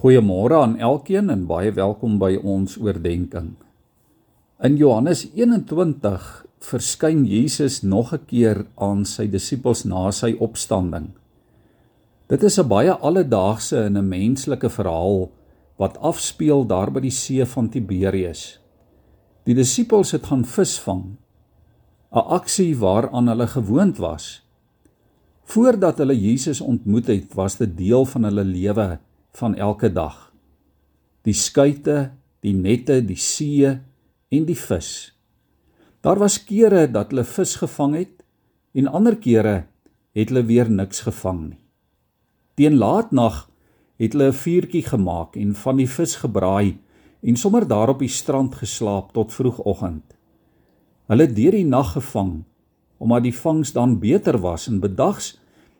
Goeiemôre aan elkeen en baie welkom by ons oordeenking. In Johannes 21 verskyn Jesus nog 'n keer aan sy disippels na sy opstanding. Dit is 'n baie alledaagse en 'n menslike verhaal wat afspeel daar by die see van Tiberius. Die disippels het gaan visvang, 'n aksie waaraan hulle gewoond was. Voordat hulle Jesus ontmoet het, was dit deel van hulle lewe van elke dag. Die skuite, die nette, die see en die vis. Daar was kere dat hulle vis gevang het en ander kere het hulle weer niks gevang nie. Teen laatnag het hulle 'n vuurtjie gemaak en van die vis gebraai en sommer daar op die strand geslaap tot vroegoggend. Hulle het deur die nag gevang omdat die vangs dan beter was en bedags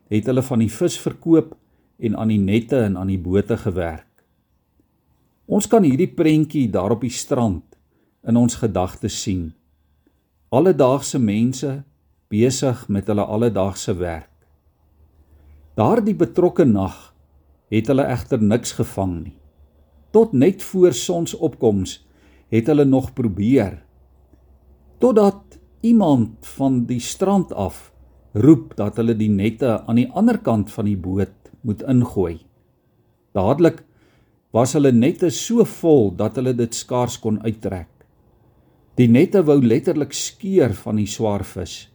het hulle van die vis verkoop en aan die nette en aan die bote gewerk. Ons kan hierdie prentjie daar op die strand in ons gedagtes sien. Alledaagse mense besig met hulle alledaagse werk. Daardie betrokke nag het hulle egter niks gevang nie. Tot net voor sonsopkoms het hulle nog probeer. Totdat iemand van die strand af roep dat hulle die nette aan die ander kant van die boot moet ingooi. Dadelik was hulle nette so vol dat hulle dit skaars kon uittrek. Die nette wou letterlik skeur van die swaar vis.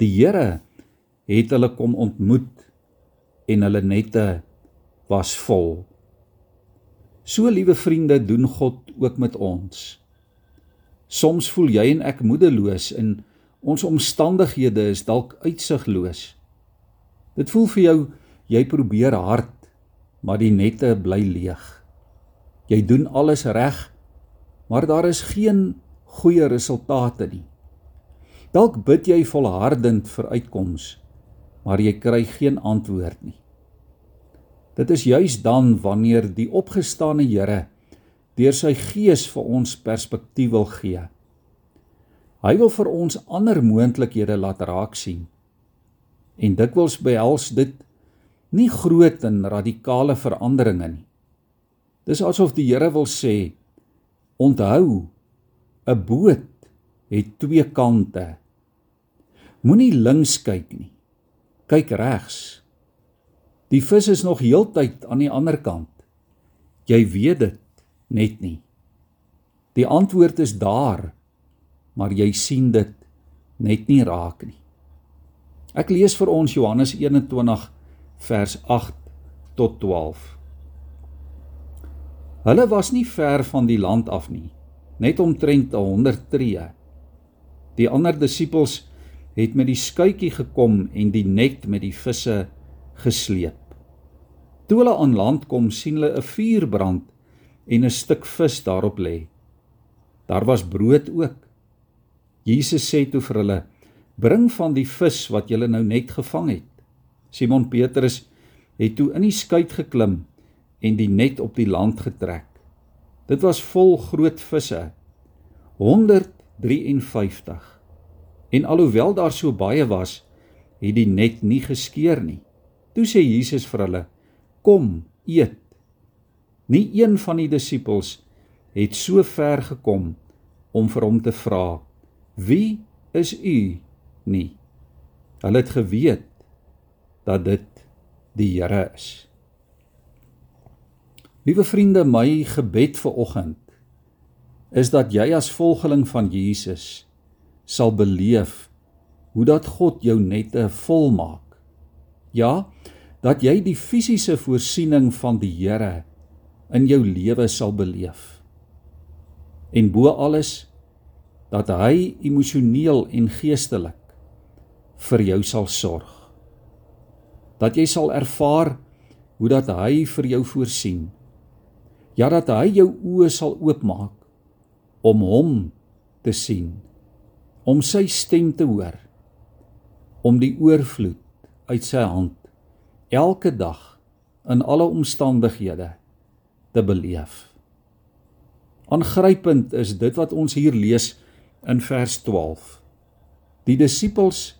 Die Here het hulle kom ontmoet en hulle nette was vol. So liewe vriende doen God ook met ons. Soms voel jy en ek moedeloos en ons omstandighede is dalk uitsigloos. Dit voel vir jou Jy probeer hard, maar die nette bly leeg. Jy doen alles reg, maar daar is geen goeie resultate nie. Dalk bid jy volhardend vir uitkoms, maar jy kry geen antwoord nie. Dit is juis dan wanneer die opgestane Here deur sy gees vir ons perspektief wil gee. Hy wil vir ons ander moontlikhede laat raak sien. En dikwels behels dit nie groot en radikale veranderinge nie. Dis asof die Here wil sê: Onthou, 'n boot het twee kante. Moenie links kyk nie. Kyk regs. Die vis is nog heeltyd aan die ander kant. Jy weet dit net nie. Die antwoord is daar, maar jy sien dit net nie raak nie. Ek lees vir ons Johannes 21 vers 8 tot 12. Hulle was nie ver van die land af nie, net omtrent 100 tree. Die ander disippels het met die skuitjie gekom en die net met die visse gesleep. Toe hulle aan land kom, sien hulle 'n vuur brand en 'n stuk vis daarop lê. Daar was brood ook. Jesus sê toe vir hulle: "Bring van die vis wat julle nou net gevang het." Simon Petrus het toe in die skuit geklim en die net op die land getrek. Dit was vol groot visse 153. En alhoewel daar so baie was, het die net nie geskeur nie. Toe sê Jesus vir hulle: "Kom, eet." Nie een van die disippels het so ver gekom om vir hom te vra: "Wie is u?" nie. Hulle het geweet dat dit die Here is. Liewe vriende, my gebed vir oggend is dat jy as volgeling van Jesus sal beleef hoe dat God jou nette volmaak. Ja, dat jy die fisiese voorsiening van die Here in jou lewe sal beleef. En bo alles dat hy emosioneel en geestelik vir jou sal sorg dat jy sal ervaar hoe dat hy vir jou voorsien. Ja dat hy jou oë sal oopmaak om hom te sien, om sy stem te hoor, om die oorvloed uit sy hand elke dag in alle omstandighede te beleef. Aangrypend is dit wat ons hier lees in vers 12. Die disippels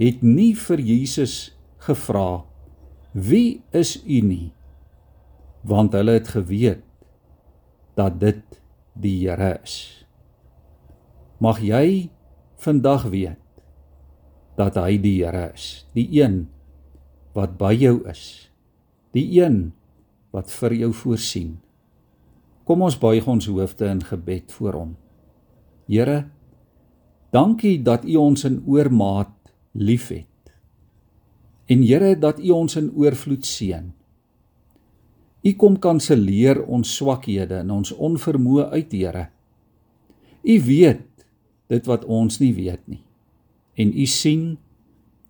het nie vir Jesus gevra: "Wie is u nie?" want hulle het geweet dat dit die Here is. Mag jy vandag weet dat hy die Here is, die een wat by jou is, die een wat vir jou voorsien. Kom ons buig ons hoofde in gebed voor hom. Here, dankie dat U ons in oormaat liefhet. En Here, dat U ons in oorvloed seën. U kom kanselleer ons swakhede en ons onvermoë uit, Here. U weet dit wat ons nie weet nie. En U sien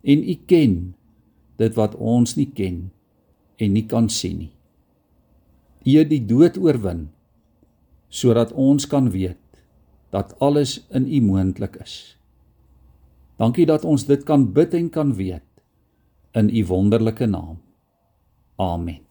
en U ken dit wat ons nie ken en nie kan sien nie. U het die dood oorwin sodat ons kan weet dat alles in U moontlik is. Dankie dat ons dit kan bid en kan weet in U wonderlike naam. Amen.